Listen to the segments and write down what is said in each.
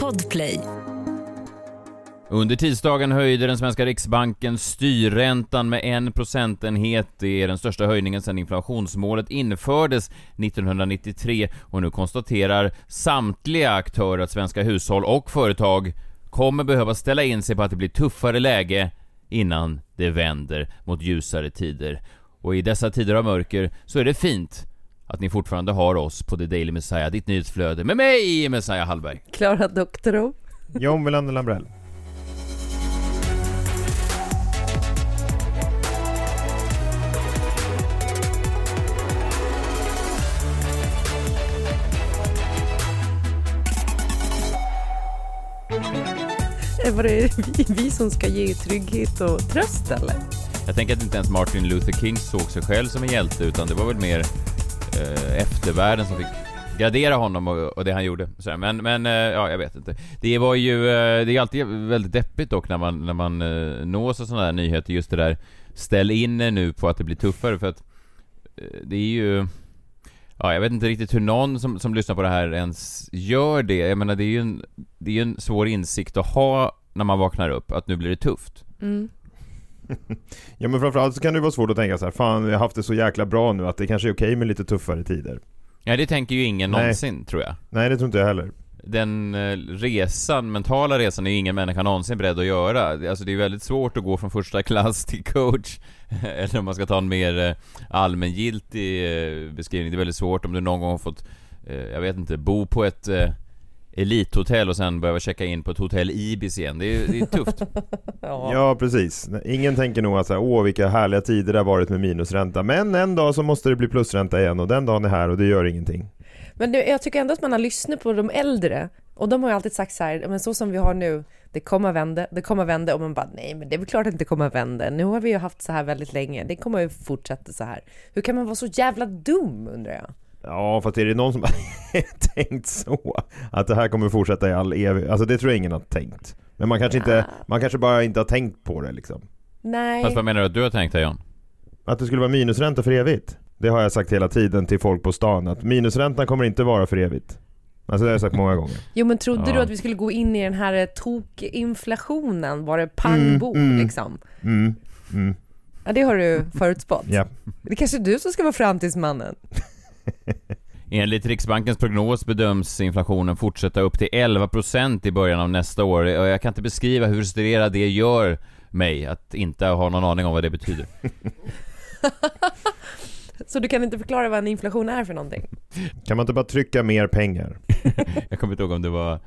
Podplay. Under tisdagen höjde den svenska riksbanken styrräntan med en procentenhet. Det är den största höjningen sedan inflationsmålet infördes 1993 och nu konstaterar samtliga aktörer att svenska hushåll och företag kommer behöva ställa in sig på att det blir tuffare läge innan det vänder mot ljusare tider. Och i dessa tider av mörker så är det fint att ni fortfarande har oss på The Daily Messiah, ditt nyhetsflöde, med mig Messiah Hallberg. Klara Doktorow. John Welander Lambrell. Var det vi, vi som ska ge trygghet och tröst eller? Jag tänker att inte ens Martin Luther King såg sig själv som en hjälte, utan det var väl mer eh, eftervärlden som fick gradera honom och, och det han gjorde. Så, men, men eh, ja, jag vet inte. Det var ju, eh, det är alltid väldigt deppigt dock när man, när man eh, nås av sådana här nyheter, just det där ställ in er nu på att det blir tuffare för att eh, det är ju Ja, jag vet inte riktigt hur någon som, som lyssnar på det här ens gör det. Jag menar, det är ju en, det är en svår insikt att ha när man vaknar upp, att nu blir det tufft. Mm. Ja men framförallt så kan det vara svårt att tänka så här, fan vi har haft det så jäkla bra nu att det kanske är okej med lite tuffare tider. Ja, det tänker ju ingen Nej. någonsin, tror jag. Nej det tror inte jag heller. Den eh, resan, mentala resan, är ju ingen människa någonsin beredd att göra. Alltså det är väldigt svårt att gå från första klass till coach. Eller om man ska ta en mer eh, allmängiltig eh, beskrivning. Det är väldigt svårt om du någon gång har fått, jag vet inte, bo på ett elithotell och sen behöva checka in på ett hotell Ibis igen. Det är, det är tufft. Ja. Ja precis. Ingen tänker nog att så här, åh vilka härliga tider det har varit med minusränta. Men en dag så måste det bli plusränta igen och den dagen är här och det gör ingenting. Men det, jag tycker ändå att man har lyssnat på de äldre och de har ju alltid sagt så här, men så som vi har nu, det kommer vända, det kommer vända och man bara nej men det är väl klart att det inte kommer vända. Nu har vi ju haft så här väldigt länge, det kommer ju fortsätta så här. Hur kan man vara så jävla dum undrar jag? Ja fast är det någon som har tänkt så? Att det här kommer fortsätta i all evighet? Alltså det tror jag ingen har tänkt. Men man kanske, inte, man kanske bara inte har tänkt på det liksom. Nej. Fast vad menar du att du har tänkt här John? Att det skulle vara minusränta för evigt. Det har jag sagt hela tiden till folk på stan att minusräntan kommer inte vara för evigt. Alltså det har jag sagt många gånger. Jo men trodde Ja. du att vi skulle gå in i den här tokinflationen? Var det pang bom mm. liksom? Mm, mm, Ja det har du förutspått. ja. Det är kanske du som ska vara framtidsmannen. Enligt Riksbankens prognos bedöms inflationen fortsätta upp till 11% i början av nästa år jag kan inte beskriva hur frustrerad det gör mig att inte ha någon aning om vad det betyder. Så du kan inte förklara vad en inflation är för någonting? Kan man inte bara trycka mer pengar? Jag kommer inte ihåg om det var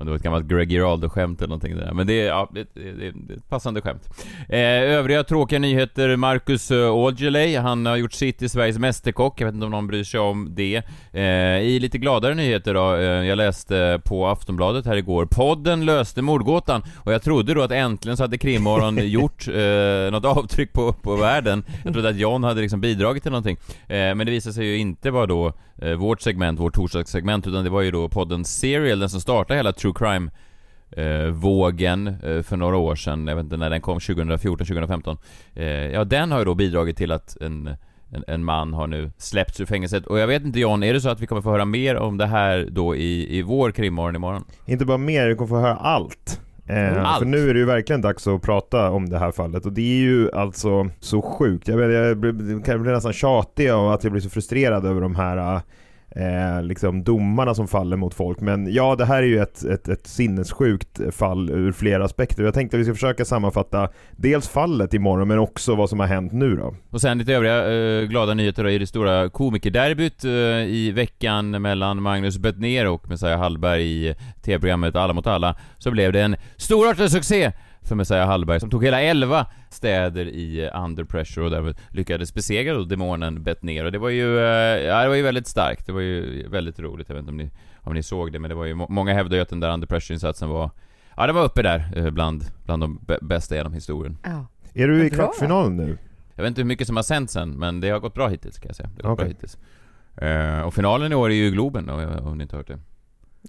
om det var ett gammalt Greg Giraldo-skämt eller någonting där. Men det är, ja, det, det, det ett passande skämt. Eh, övriga tråkiga nyheter. Marcus uh, Aujalay, han har gjort sitt i Sveriges Mästerkock. Jag vet inte om någon bryr sig om det. Eh, I lite gladare nyheter då. Eh, jag läste på Aftonbladet här igår. Podden löste mordgåtan. Och jag trodde då att äntligen så hade Krimmorgon gjort eh, något avtryck på, på världen. Jag trodde att John hade liksom bidragit till någonting. Eh, men det visade sig ju inte vara då eh, vårt segment, vårt torsdagssegment, utan det var ju då podden Serial, den som startade hela true crime eh, vågen eh, för några år sedan, jag vet inte när den kom, 2014, 2015. Eh, ja, den har ju då bidragit till att en, en, en man har nu släppts ur fängelset. Och jag vet inte John, är det så att vi kommer få höra mer om det här då i, i vår krimmorgon imorgon? Inte bara mer, du kommer få höra allt. Allt. För nu är det ju verkligen dags att prata om det här fallet och det är ju alltså så sjukt. Jag, jag blir, kan bli nästan tjatig av att jag blir så frustrerad över de här eh, liksom domarna som faller mot folk. Men ja, det här är ju ett, ett, ett sinnessjukt fall ur flera aspekter. Jag tänkte att vi ska försöka sammanfatta dels fallet imorgon men också vad som har hänt nu då. Och sen lite övriga eh, glada nyheter då i det stora komikerderbyt eh, i veckan mellan Magnus Bettner och Messiah Hallberg i tv-programmet Alla mot alla, så blev det en storartad succé för Messiah Hallberg som tog hela 11 städer i eh, Under Pressure och därmed lyckades besegra då demonen Bettner och det var ju, eh, ja det var ju väldigt starkt, det var ju väldigt roligt, jag vet inte om ni, om ni såg det men det var ju, må- många hävdar ju att den där Under Pressure-insatsen var, ja det var uppe där eh, bland, bland de bä- bästa genom historien. Ja. Är du i kvartsfinalen nu? Jag vet inte hur mycket som har sänts än, men det har gått bra hittills kan jag säga. Det har gått bra hittills. Eh, och finalen i år är ju i Globen om, ni inte hört det.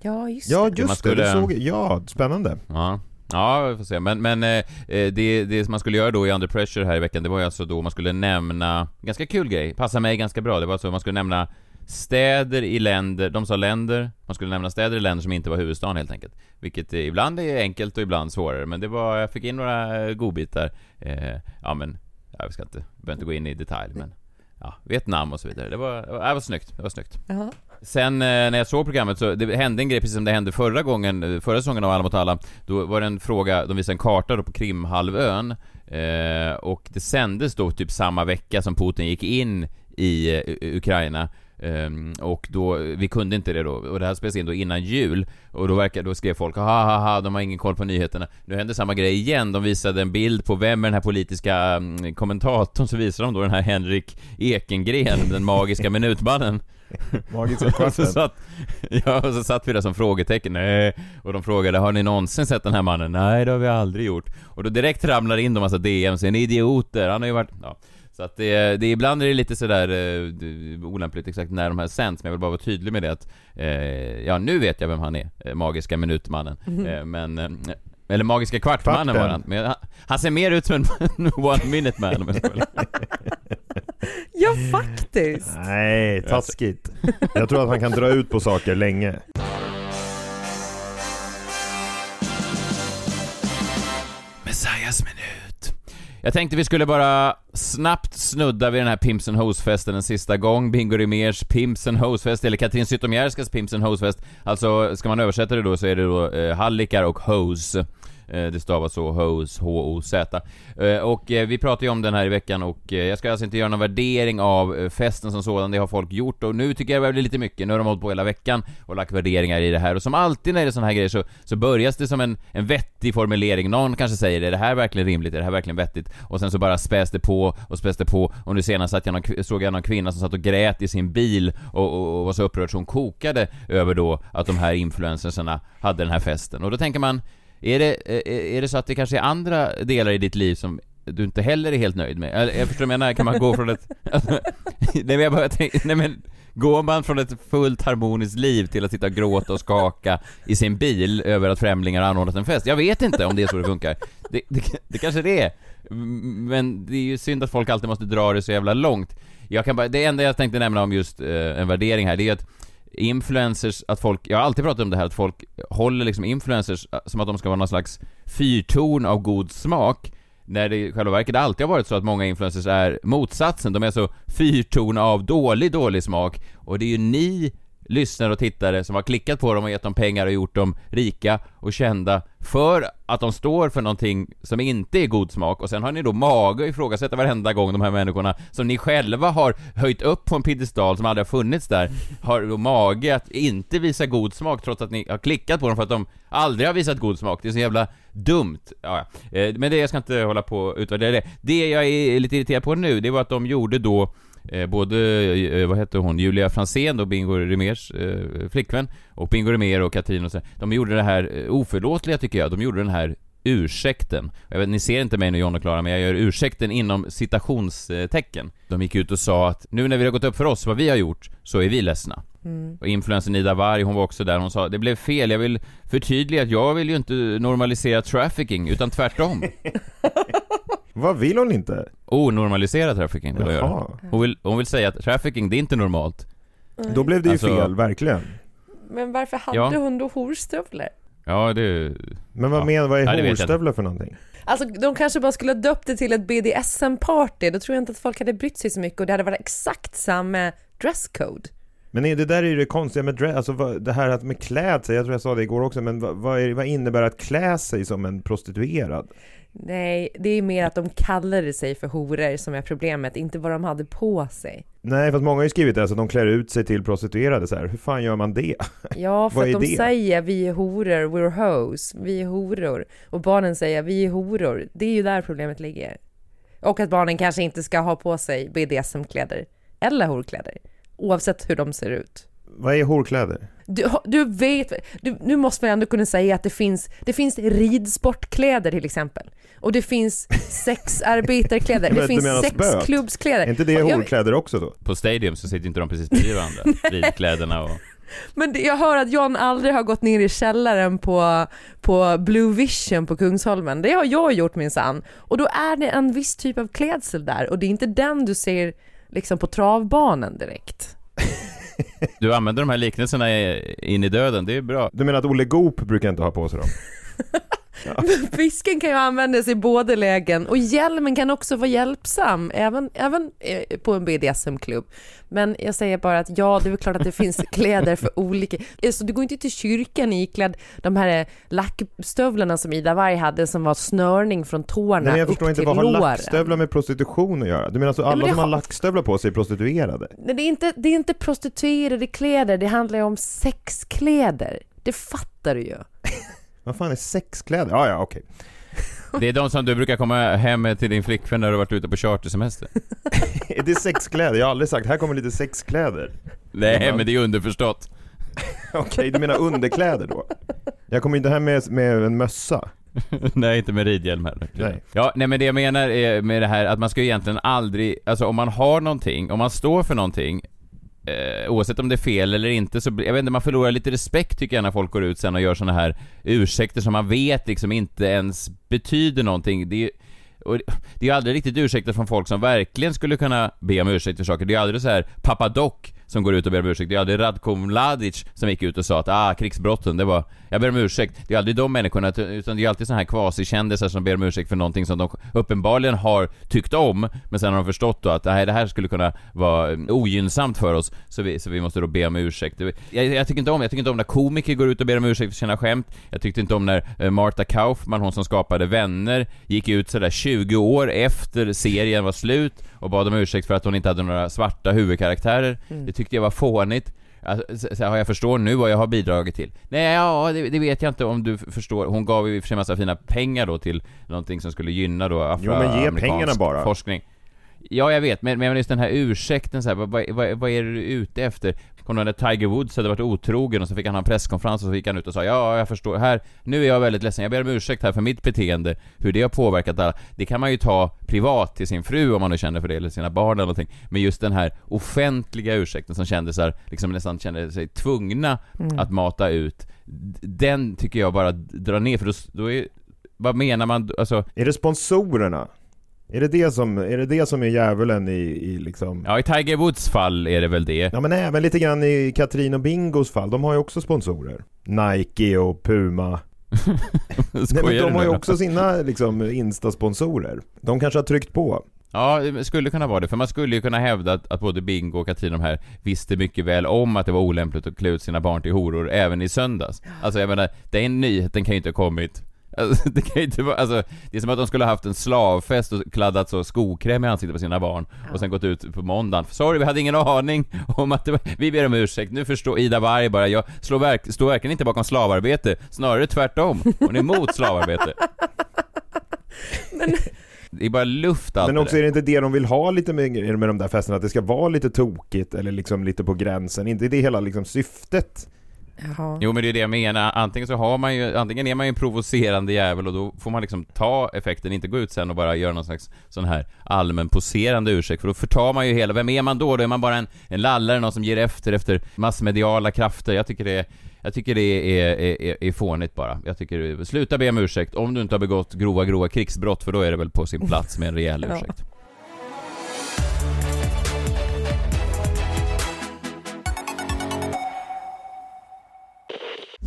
Ja, just Ja det. man just det, skulle- du såg, ja spännande. Ja, ja vi får se. Men, men eh, eh, det, det som man skulle göra då i Under Pressure här i veckan, det var ju alltså då man skulle nämna, ganska kul grej, passar mig ganska bra, det var så man skulle nämna städer i länder, de sa länder, man skulle nämna städer i länder som inte var huvudstaden helt enkelt. Vilket eh, ibland är enkelt och ibland svårare, men det var, jag fick in några godbitar. Eh, ja men, jag ska inte, behöver inte gå in i detalj men ja, Vietnam och så vidare. Det var, det var, det var snyggt, det var snyggt. Uh -huh. Sen eh, när jag såg programmet så det hände en grej precis som det hände förra gången, förra säsongen av Alla mot alla. Då var det en fråga, de visade en karta då på Krimhalvön eh, och det sändes då typ samma vecka som Putin gick in i eh, Ukraina. Um, och då, vi kunde inte det då, och det här spelades in då innan jul och då verkar, då skrev folk ha ha ha, de har ingen koll på nyheterna. Nu hände samma grej igen, de visade en bild på vem är den här politiska um, kommentatorn, så visade de då den här Henrik Ekengren, den magiska minutmannen. Magiska Och så satt, ja, och så satt vi där som frågetecken, nej. Och de frågade, har ni någonsin sett den här mannen? Nej, det har vi aldrig gjort. Och då direkt ramlar in de massa DMs, en idioter, han har ju varit, ja. Så att det, det ibland är det lite sådär eh, olämpligt exakt när de här sänds, men jag vill bara vara tydlig med det att, eh, ja nu vet jag vem han är, eh, magiska minutmannen. Eh, men, eh, eller magiska kvartmannen Kvarten. var han. Men han, han ser mer ut som en one minute man om jag Ja, faktiskt. Nej, taskigt. Jag tror att han kan dra ut på saker länge. Messias minut. Jag tänkte vi skulle bara snabbt snudda vid den här Pimps and Hose-festen en sista gång. Bingo Rimérs Pimps and Hose-fest, eller Katrin Zytomierskas Pimps and Hose-fest. Alltså, ska man översätta det då så är det då eh, hallickar och hose. Eh, det stavas så, hose, H-O-Z. Eh, och eh, vi pratade ju om den här i veckan och jag ska alltså inte göra någon värdering av festen som sådan, det har folk gjort och nu tycker jag det börjar bli lite mycket. Nu har de hållit på hela veckan och lagt värderingar i det här och som alltid när det är såna här grejer så, så börjas det som en, en vettig formulering. Någon kanske säger är det här verkligen rimligt, är det här verkligen vettigt? Och sen så bara späs det på och späs det på och nu senast att jag någon, såg jag någon kvinna som satt och grät i sin bil och, och, och var så upprörd så hon kokade över då att de här influencersarna hade den här festen. Och då tänker man, är det, eh, eh, är det så att det kanske är andra delar i ditt liv som du inte heller är helt nöjd med? Eller, Jag förstår vad jag menar, kan man gå från ett... nej men jag bara tänkte, nej men Går man från ett fullt harmoniskt liv till att sitta och gråta och skaka i sin bil över att främlingar har anordnat en fest? Jag vet inte om det är så det funkar. Det, det, det kanske det är. Men det är ju synd att folk alltid måste dra det så jävla långt. Jag kan bara, det enda jag tänkte nämna om just eh, en värdering här, det är ju att influencers, att folk, jag har alltid pratat om det här, att folk håller liksom influencers eh, som att de ska vara någon slags fyrtorn av god smak, när det i själva verket alltid har varit så att många influencers är motsatsen, de är så fyrtorn av dålig, dålig smak, och det är ju ni lyssnare och tittare som har klickat på dem och gett dem pengar och gjort dem rika och kända för att de står för någonting som inte är god smak och sen har ni då mage att ifrågasätta varenda gång de här människorna som ni själva har höjt upp på en piedestal som aldrig har funnits där har då mage att inte visa god smak trots att ni har klickat på dem för att de aldrig har visat god smak. Det är så jävla dumt. Ja, eh, Men det, jag ska inte hålla på och utvärdera det. Det jag är lite irriterad på nu, det var att de gjorde då Eh, både, eh, vad hette hon, Julia Fransén då, Bingo Rimérs eh, flickvän, och Bingo Rimér och Katrin och så, de gjorde det här eh, oförlåtliga tycker jag, de gjorde den här ursäkten. Jag vet, ni ser inte mig nu John och Klara, men jag gör ursäkten inom citationstecken. De gick ut och sa att nu när vi har gått upp för oss vad vi har gjort, så är vi ledsna. Och influensen Ida Warg, hon var också där, hon sa det blev fel, jag vill förtydliga att jag vill ju inte normalisera trafficking, utan tvärtom. Vad vill hon inte? Onormalisera trafficking vill jag göra. Jaha. Hon vill, hon vill säga att trafficking, det är inte normalt. Då blev det ju Alltså- fel, verkligen. Men varför hade Ja. hon då horstövlar? Ja, det... Men vad Ja. menar, vad är Nej, det vet jag inte. horstövlar för någonting? Alltså de kanske bara skulle ha döpt det till ett BDSM-party, då tror jag inte att folk hade brytt sig så mycket och det hade varit exakt samma dresscode. Men är det där är ju det konstiga med dress, alltså vad, det här att med klädsel, jag tror jag sa det igår också, men vad, vad, är, vad innebär att klä sig som en prostituerad? Nej, det är mer att de kallade sig för horor som är problemet, inte vad de hade på sig. Nej, fast många har ju skrivit det, alltså de klär ut sig till prostituerade så här. hur fan gör man det? Ja, för att de det? säger vi är horor, we're hoes, vi är horor. Och barnen säger vi är horor. Det är ju där problemet ligger. Och att barnen kanske inte ska ha på sig BDSM-kläder eller horkläder, oavsett hur de ser ut. Vad är horkläder? Du, du vet, du, nu måste man ändå kunna säga att det finns, det finns ridsportkläder till exempel. Och det finns sexarbetarkläder, det finns sexklubbskläder. Är inte det horkläder också då? På Stadium så sitter inte de precis bredvid varandra, ridkläderna och... Men det, jag hör att John aldrig har gått ner i källaren på, på Blue Vision på Kungsholmen. Det har jag gjort minsann. Och då är det en viss typ av klädsel där och det är inte den du ser liksom på travbanan direkt. Du använder de här liknelserna in i döden, det är bra. Du menar att Olle Goop brukar inte ha på sig dem? Fisken kan ju användas i båda lägen och hjälmen kan också vara hjälpsam, även, även eh, på en BDSM-klubb. Men jag säger bara att ja, det är klart att det finns kläder för olika. Eh, Så du går inte till kyrkan iklädd de här eh, lackstövlarna som Ida Warg hade som var snörning från tårna Nej, men jag upp förstår inte, till vad har låren. lackstövlar med prostitution att göra? Du menar alltså men alla det som har har- lackstövlar på sig är prostituerade? Nej, det är, inte, det är inte prostituerade kläder, det handlar ju om sexkläder. Det fattar du ju. Vad fan är sexkläder? Ja, ja, okej. Det är de som du brukar komma hem med till din flickvän när du har varit ute på chartersemester. Är det sexkläder? Jag har aldrig sagt, här kommer lite sexkläder. Nej, men det är underförstått. Okej, du menar underkläder då? Jag kommer inte hem med, med en mössa. nej, inte med ridhjälm heller. Nej. Ja, nej men det jag menar är med det här att man ska ju egentligen aldrig, alltså om man har någonting, om man står för någonting, eh, oavsett om det är fel eller inte, så blir- jag vet inte, man förlorar lite respekt tycker jag när folk går ut sen och gör såna här ursäkter som man vet liksom inte ens betyder någonting. Det är ju och det är ju aldrig riktigt ursäkter från folk som verkligen skulle kunna be om ursäkt för saker. Det är ju aldrig så här ”pappa Doc som går ut och ber om ursäkt. Det är aldrig Radko Mladic som gick ut och sa att ah, krigsbrotten, det var, jag ber om ursäkt. Det är aldrig de människorna, utan det är alltid såna här kvasikändisar som ber om ursäkt för någonting som de uppenbarligen har tyckt om, men sen har de förstått då att nej, det här skulle kunna vara mm, ogynnsamt för oss, så vi, så vi måste då be om ursäkt. Jag, jag tycker inte om, jag tycker inte om när komiker går ut och ber om ursäkt för sina skämt. Jag tyckte inte om när eh, Martha Kaufman, hon som skapade Vänner, gick ut sådär 20 år efter serien var slut och bad om ursäkt för att hon inte hade några svarta huvudkaraktärer. Det tyckte jag var fånigt. Alltså, så, så, här, jag förstår nu vad jag har bidragit till. Nej, ja, det, det vet jag inte om du förstår. Hon gav ju i och för sig massa fina pengar då till någonting som skulle gynna då Jo, men ge afroamerikansk pengarna bara. forskning. Ja, jag vet, men, men just den här ursäkten så här, vad, vad, vad, är du ute efter? Kommer när Tiger Woods hade varit otrogen och så fick han ha en presskonferens och så gick han ut och sa ja, jag förstår, här, nu är jag väldigt ledsen, jag ber om ursäkt här för mitt beteende, hur det har påverkat alla. Det kan man ju ta privat till sin fru om man nu känner för det, eller sina barn eller någonting. Men just den här offentliga ursäkten som kändisar liksom nästan kände sig tvungna att mata ut, den tycker jag bara drar ner, för då, då är, vad menar man, alltså, Är det sponsorerna? Är det det som är, det det som är djävulen i, i liksom... ja i Tiger Woods fall är det väl det. Ja men även lite grann i Katrin och Bingos fall, de har ju också sponsorer. Nike och Puma. Nej men de har ju också sina liksom Insta-sponsorer. De kanske har tryckt på. Ja, det skulle kunna vara det, för man skulle ju kunna hävda att, att både Bingo och Katrin de här visste mycket väl om att det var olämpligt att klä ut sina barn till horor även i söndags. Alltså jag menar, den nyheten kan ju inte ha kommit Alltså, det kan ju inte vara, alltså, det är som att de skulle ha haft en slavfest och kladdat så skokräm i ansiktet på sina barn och sen gått ut på måndagen. Sorry, vi hade ingen aning om att det var, vi ber om ursäkt, nu förstår Ida Warg bara, jag slår verk, står verkligen inte bakom slavarbete, snarare tvärtom. Hon är emot slavarbete. Det är bara luft allt Men också är det inte det de vill ha lite med, med de där festerna, att det ska vara lite tokigt eller liksom lite på gränsen. Inte det hela liksom syftet. Jaha. Jo men det är det jag menar, antingen så har man ju, antingen är man ju en provocerande jävel och då får man liksom ta effekten, inte gå ut sen och bara göra någon slags sån här allmän poserande ursäkt, för då förtar man ju hela, vem är man då? Då är man bara en, en lallare, någon som ger efter efter massmediala krafter. Jag tycker det jag tycker det är, är, är, är fånigt bara. Jag tycker, sluta be om ursäkt om du inte har begått grova, grova krigsbrott, för då är det väl på sin plats med en rejäl ursäkt.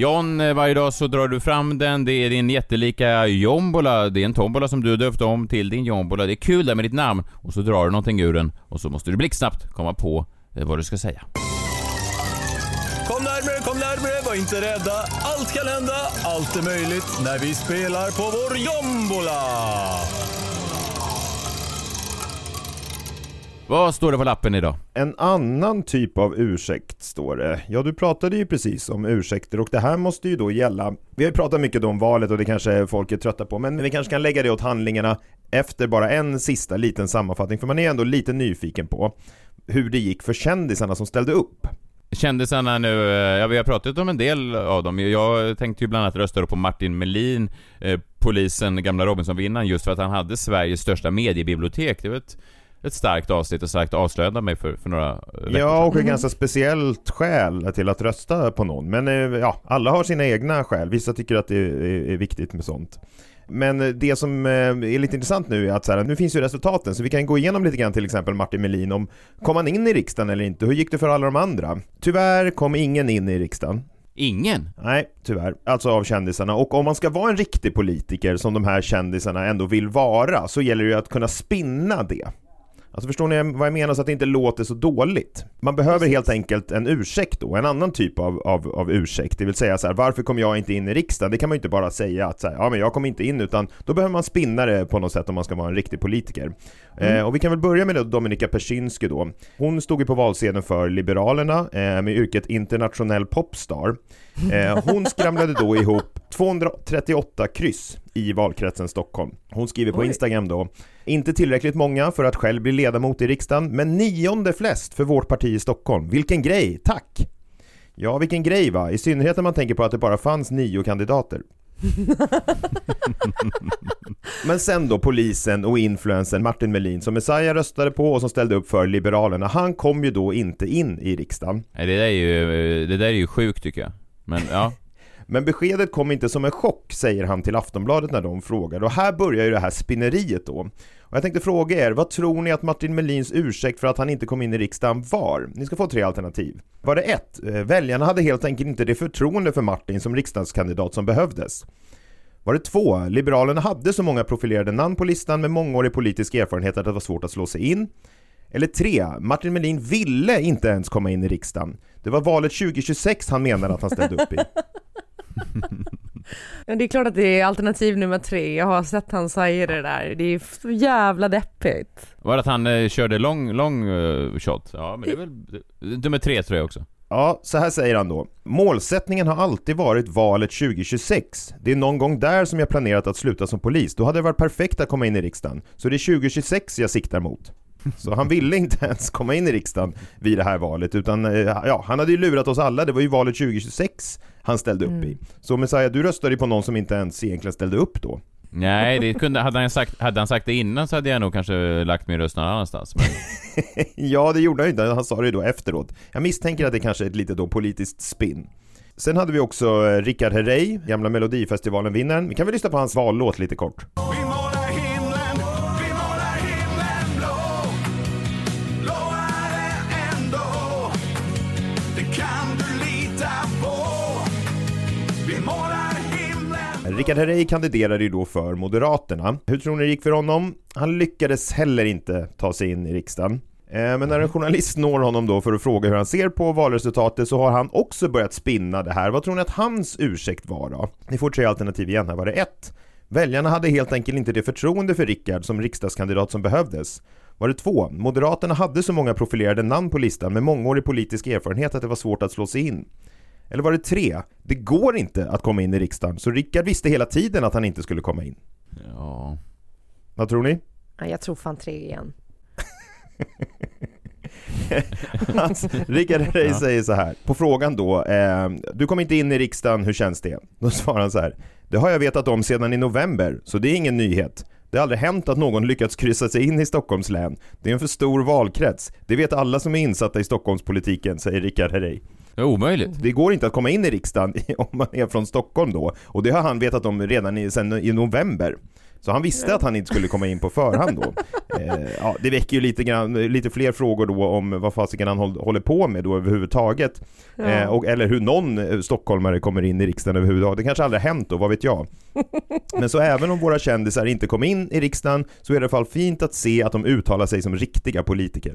John, eh, varje dag så drar du fram den, det är din jättelika jombola, det är en tombola som du döpt om till din jombola. Det är kul där med ditt namn, och så drar du någonting ur den, och så måste du blixtsnabbt komma på eh, vad du ska säga. Kom närmare, kom närmare, var inte rädda. Allt kan hända, allt är möjligt när vi spelar på vår jombola. Vad står det på lappen idag? En annan typ av ursäkt står det. Ja, du pratade ju precis om ursäkter och det här måste ju då gälla. Vi har ju pratat mycket om valet och det kanske folk är trötta på, men vi kanske kan lägga det åt handlingarna efter bara en sista liten sammanfattning, för man är ändå lite nyfiken på hur det gick för kändisarna som ställde upp. Kändisarna nu, eh, ja vi har pratat om en del av dem. Jag tänkte ju bland annat rösta på Martin Melin, eh, polisen, gamla Robinson-vinnaren, just för att han hade Sveriges största mediebibliotek. Det var ett, ett starkt avsnitt och starkt avslöjande mig för, för några veckor Ja, och ett Mm. ganska speciellt skäl till att rösta på någon. Men eh, ja, alla har sina egna skäl. Vissa tycker att det är, är viktigt med sånt. Men eh, det som eh, är lite intressant nu är att så här, nu finns ju resultaten, så vi kan gå igenom lite grann till exempel Martin Melin om kom han in i riksdagen eller inte? Hur gick det för alla de andra? Tyvärr kom ingen in i riksdagen. Ingen? Nej, tyvärr. Alltså av kändisarna. Och om man ska vara en riktig politiker som de här kändisarna ändå vill vara så gäller det ju att kunna spinna det. Alltså förstår ni vad jag menar så att det inte låter så dåligt? Man behöver helt enkelt en ursäkt då, en annan typ av, av, av ursäkt. Det vill säga så här, varför kom jag inte in i riksdagen? Det kan man ju inte bara säga att så här, ja men jag kom inte in utan då behöver man spinna det på något sätt om man ska vara en riktig politiker. Eh, och vi kan väl börja med Dominika Persinski då. Hon stod ju på valsedeln för Liberalerna eh, med yrket internationell popstar. Eh, hon skramlade då ihop 238 kryss i valkretsen Stockholm. Hon skriver på Oj. Instagram då, inte tillräckligt många för att själv bli ledamot i riksdagen, men nionde flest för vårt parti i Stockholm. Vilken grej, tack! Ja, vilken grej va? I synnerhet när man tänker på att det bara fanns nio kandidater. Men sen då polisen och influensen Martin Melin som Messiah röstade på och som ställde upp för Liberalerna, han kom ju då inte in i riksdagen. Nej, det där är ju, eh, det där är ju sjukt tycker jag. Men ja. Men beskedet kom inte som en chock, säger han till Aftonbladet när de frågar. Och här börjar ju det här spinneriet då. Och jag tänkte fråga er, vad tror ni att Martin Melins ursäkt för att han inte kom in i riksdagen var? Ni ska få tre alternativ. Var det ett? Eh, väljarna hade helt enkelt inte det förtroende för Martin som riksdagskandidat som behövdes. Var det två? Liberalerna hade så många profilerade namn på listan med mångårig politisk erfarenhet att det var svårt att slå sig in. Eller tre, Martin Melin ville inte ens komma in i riksdagen. Det var valet 2026 han menade att han ställde upp i. Ja, det är klart att det är alternativ nummer tre. Jag har sett han säga det där. Det är så jävla deppigt. Var det att han eh, körde lång, lång eh, shot? Ja, men det är väl nummer tre tror jag också. Ja, så här säger han då. Målsättningen har alltid varit valet 2026. Det är någon gång där som jag planerat att sluta som polis. Då hade det varit perfekt att komma in i riksdagen. Så det är 2026 jag siktar mot. Så han ville inte ens komma in i riksdagen vid det här valet utan eh, ja, han hade ju lurat oss alla. Det var ju valet 2026 han ställde upp i. Så Messiah, du röstade ju på någon som inte ens egentligen ställde upp då. Nej, det kunde, hade, han sagt, hade han sagt det innan så hade jag nog kanske lagt min röst någon annanstans. Men, ja, det gjorde han ju inte. Han sa det ju då efteråt. Jag misstänker att det kanske är ett lite då politiskt spin. Sen hade vi också eh, Richard Herrey, gamla Melodifestivalen-vinnaren. Vi kan väl lyssna på hans vallåt lite kort. Richard Herrey kandiderade ju då för Moderaterna. Hur tror ni det gick för honom? Han lyckades heller inte ta sig in i riksdagen. Eh, men när en journalist når honom då för att fråga hur han ser på valresultatet så har han också börjat spinna det här. Vad tror ni att hans ursäkt var då? Ni får tre alternativ igen här. Var det ett? Väljarna hade helt enkelt inte det förtroende för Rickard som riksdagskandidat som behövdes. Var det två? Moderaterna hade så många profilerade namn på listan med mångårig politisk erfarenhet att det var svårt att slå sig in. Eller var det tre? Det går inte att komma in i riksdagen, så Rickard visste hela tiden att han inte skulle komma in. ja. Vad tror ni? Ja, jag tror fan tre igen. Alltså, Rickard Herrey säger så här, på frågan då, eh, du kom inte in i riksdagen, hur känns det? Då svarar han så här, det har jag vetat om sedan i november, så det är ingen nyhet. Det har aldrig hänt att någon lyckats kryssa sig in i Stockholms län. Det är en för stor valkrets. Det vet alla som är insatta i Stockholmspolitiken, säger Rickard Herrey. Det är omöjligt. Det går inte att komma in i riksdagen om man är från Stockholm då. Och det har han vetat om redan i, sen i november. Så han visste att han inte skulle komma in på förhand då. Eh, ja, det väcker ju lite, grann, lite fler frågor då om vad fasiken han håll, håller på med då överhuvudtaget. Eh, och, eller hur någon eh, stockholmare kommer in i riksdagen överhuvudtaget. Det kanske aldrig har hänt då, vad vet jag. Men så även om våra kändisar inte kom in i riksdagen så är det i alla fall fint att se att de uttalar sig som riktiga politiker.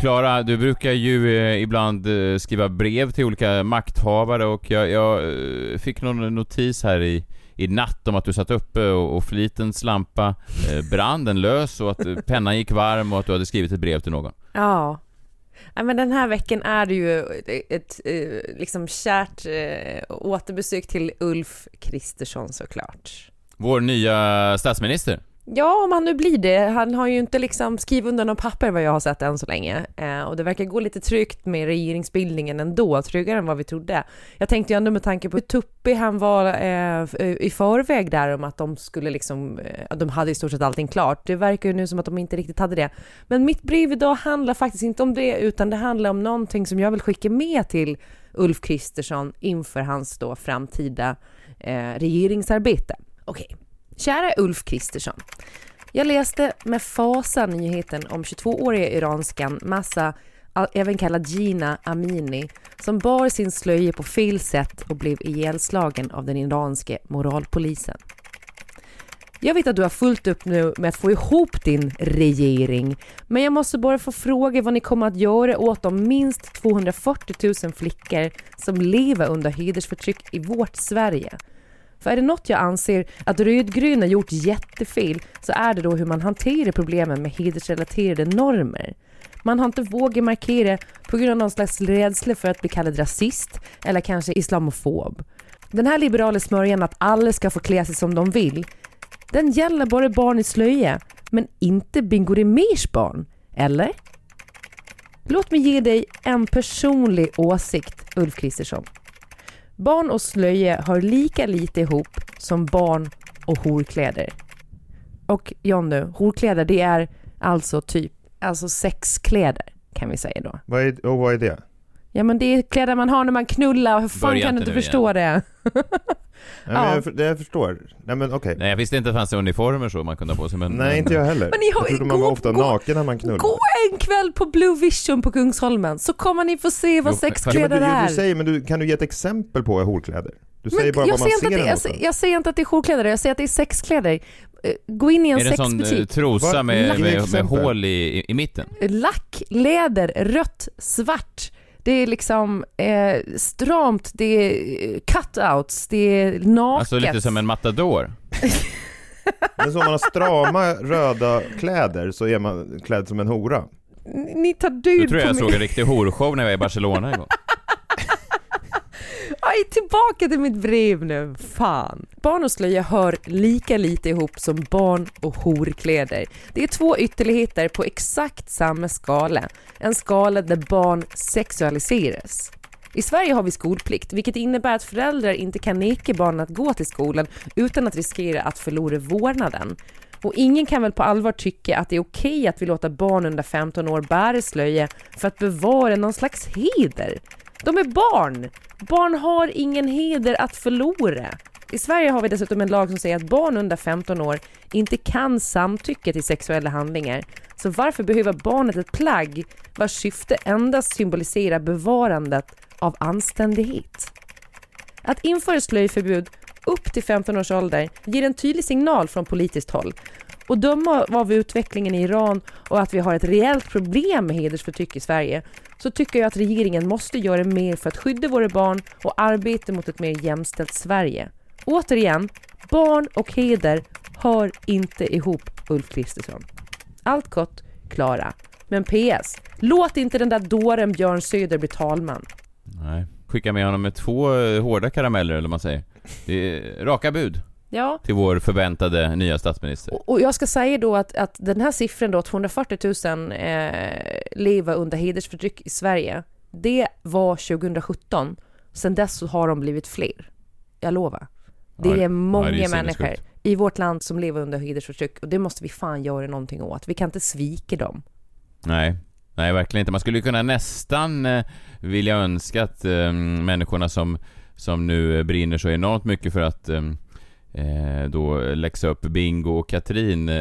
Klara, du brukar ju eh, ibland eh, skriva brev till olika makthavare och jag, jag eh, fick någon notis här i, i natt om att du satt uppe och, och flitens lampa brann, den lös och att pennan gick varm och att du hade skrivit ett brev till någon. Ja. ja men den här veckan är det ju ett, liksom kärt återbesök till Ulf Kristersson såklart. Vår nya statsminister. Ja, om han nu blir det. Han har ju inte liksom skrivit under någon papper vad jag har sett än så länge. Eh, och det verkar gå lite tryggt med regeringsbildningen ändå, tryggare än vad vi trodde. Jag tänkte ju ändå med tanke på hur tuppig han var eh, i förväg där om att de skulle liksom, eh, de hade i stort sett allting klart. Det verkar ju nu som att de inte riktigt hade det. Men mitt brev idag handlar faktiskt inte om det, utan det handlar om någonting som jag vill skicka med till Ulf Kristersson inför hans då framtida eh, regeringsarbete. Okej. Okay. Kära Ulf Kristersson. Jag läste med fasa nyheten om 22-åriga iranskan Massa, även kallad Gina Amini, som bar sin slöja på fel sätt och blev ihjälslagen av den iranske moralpolisen. Jag vet att du har fullt upp nu med att få ihop din regering, men jag måste bara få fråga vad ni kommer att göra åt de minst 240 000 flickor som lever under hedersförtryck i vårt Sverige. För är det något jag anser att rödgröna gjort jättefel så är det då hur man hanterar problemen med hedersrelaterade normer. Man har inte vågat markera på grund av någon slags rädsla för att bli kallad rasist eller kanske islamofob. Den här liberala smörjan att alla ska få klä sig som de vill, den gäller bara barn i slöja, men inte Bingo Rimérs barn. Eller? Låt mig ge dig en personlig åsikt, Ulf Kristersson. Barn och slöja hör lika lite ihop som barn och horkläder. Och John nu, horkläder det är alltså typ, alltså sexkläder kan vi säga då. Vad är, och vad är det? Ja men det är kläder man har när man knullar, hur fan Börja kan du inte förstå det? Nej, men jag, för- det jag förstår. Nej men okej. Nej, jag visste inte att det fanns uniformer så man kunde ha på sig, men... Nej inte jag heller. Men ni har- jag trodde man gå- var ofta gå- naken när man knullar. Gå en kväll på Blue Vision på Kungsholmen så kommer ni få se vad Jo, Ja, sexkläder du, är. du säger, men du, kan du ge ett exempel på horkläder? Du säger Men bara jag, vad man säger inte ser att det, jag, säger- jag säger inte att det är jourkläder, jag säger att det är sexkläder. Eh, Gå in i en Är det en sån eh, sexbutik. trosa med, med, med exempel. hål i, i mitten? Lack, läder, rött, svart. Det är liksom eh, stramt, det är eh, cutouts, det är naket. Alltså lite som en matador? Men så om man har strama röda kläder så är man klädd som en hora. Ni- tar död tror jag på jag mig. såg en riktig horshow när jag var i Barcelona en Aj, tillbaka till mitt brev nu. Fan. Barn och slöja hör lika lite ihop som barn och horkläder. Det är två ytterligheter på exakt samma skala. En skala där barn sexualiseras. I Sverige har vi skolplikt, vilket innebär att föräldrar inte kan neka barnen att gå till skolan utan att riskera att förlora vårdnaden. Och ingen kan väl på allvar tycka att det är okej att vi låter barn under 15 år bära slöja för att bevara någon slags heder. De är barn! Barn har ingen heder att förlora. I Sverige har vi dessutom en lag som säger att barn under 15 år inte kan samtycka till sexuella handlingar. Så varför behöver barnet ett plagg vars syfte endast symboliserar bevarandet av anständighet? Att införa slöjförbud upp till 15 års ålder ger en tydlig signal från politiskt håll. Och döma av utvecklingen i Iran och att vi har ett reellt problem med hedersförtryck i Sverige så tycker jag att regeringen måste göra mer för att skydda våra barn och arbeta mot ett mer jämställt Sverige. Återigen, barn och heder hör inte ihop, Ulf Kristersson. Allt gott, Klara. Men PS, låt inte den där dåren Björn Söder bli talman. Nej. Skicka med honom med två eh, hårda karameller, eller vad man säger. Det är raka bud Ja, till vår förväntade nya statsminister. Och- jag ska säga då att, att den här siffran då, 240 000 eh, lever under hedersförtryck i Sverige, det var 2017. Sen dess så har de blivit fler. Jag lovar. Det är ja, många det är människor. i vårt land som lever under hedersförtryck och det måste vi fan göra någonting åt. Vi kan inte svika dem. Nej, nej verkligen inte. Man skulle kunna nästan eh, vilja önska att eh, människorna som, som nu brinner så enormt mycket för att eh, då läxa upp Bingo och Katrin. Eh,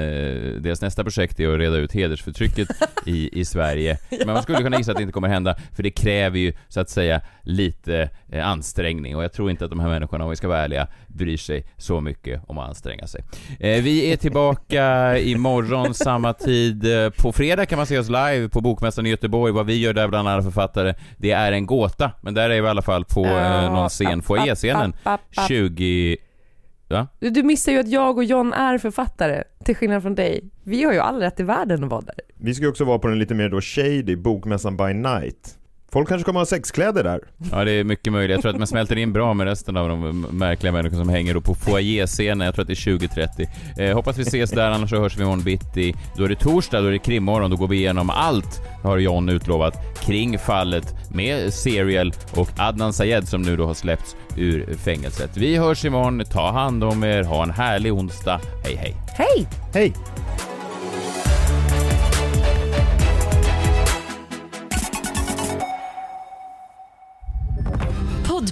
deras nästa projekt är att reda ut hedersförtrycket i, i Sverige. Men man skulle kunna gissa att det inte kommer hända, för det kräver ju så att säga lite eh, ansträngning och jag tror inte att de här människorna, om vi ska vara ärliga, bryr sig så mycket om att anstränga sig. Eh, vi är tillbaka imorgon samma tid. Eh, På fredag kan man se oss live på Bokmässan i Göteborg. Vad vi gör där bland alla författare, det är en gåta. Men där är vi i alla fall på eh, någon scen, foajéscenen 20... Va? Du, du missar ju att jag och John är författare, till skillnad från dig. Vi har ju all rätt i världen att vara där. Vi ska ju också vara på den lite mer då shady bokmässan by night. Folk kanske kommer ha sexkläder där. Ja, det är mycket möjligt. Jag tror att man smälter in bra med resten av de märkliga människor som hänger på foajéscenen. Jag tror att det är 2030. Eh, hoppas vi ses där, annars så hörs vi imorgon bitti. Då är det torsdag, då är det krimmorgon. Då går vi igenom allt, har John utlovat, kring fallet med Serial och Adnan Sayed som nu då har släppts ur fängelset. Vi hörs imorgon. Ta hand om er. Ha en härlig onsdag. Hej, hej. Hej! Hej!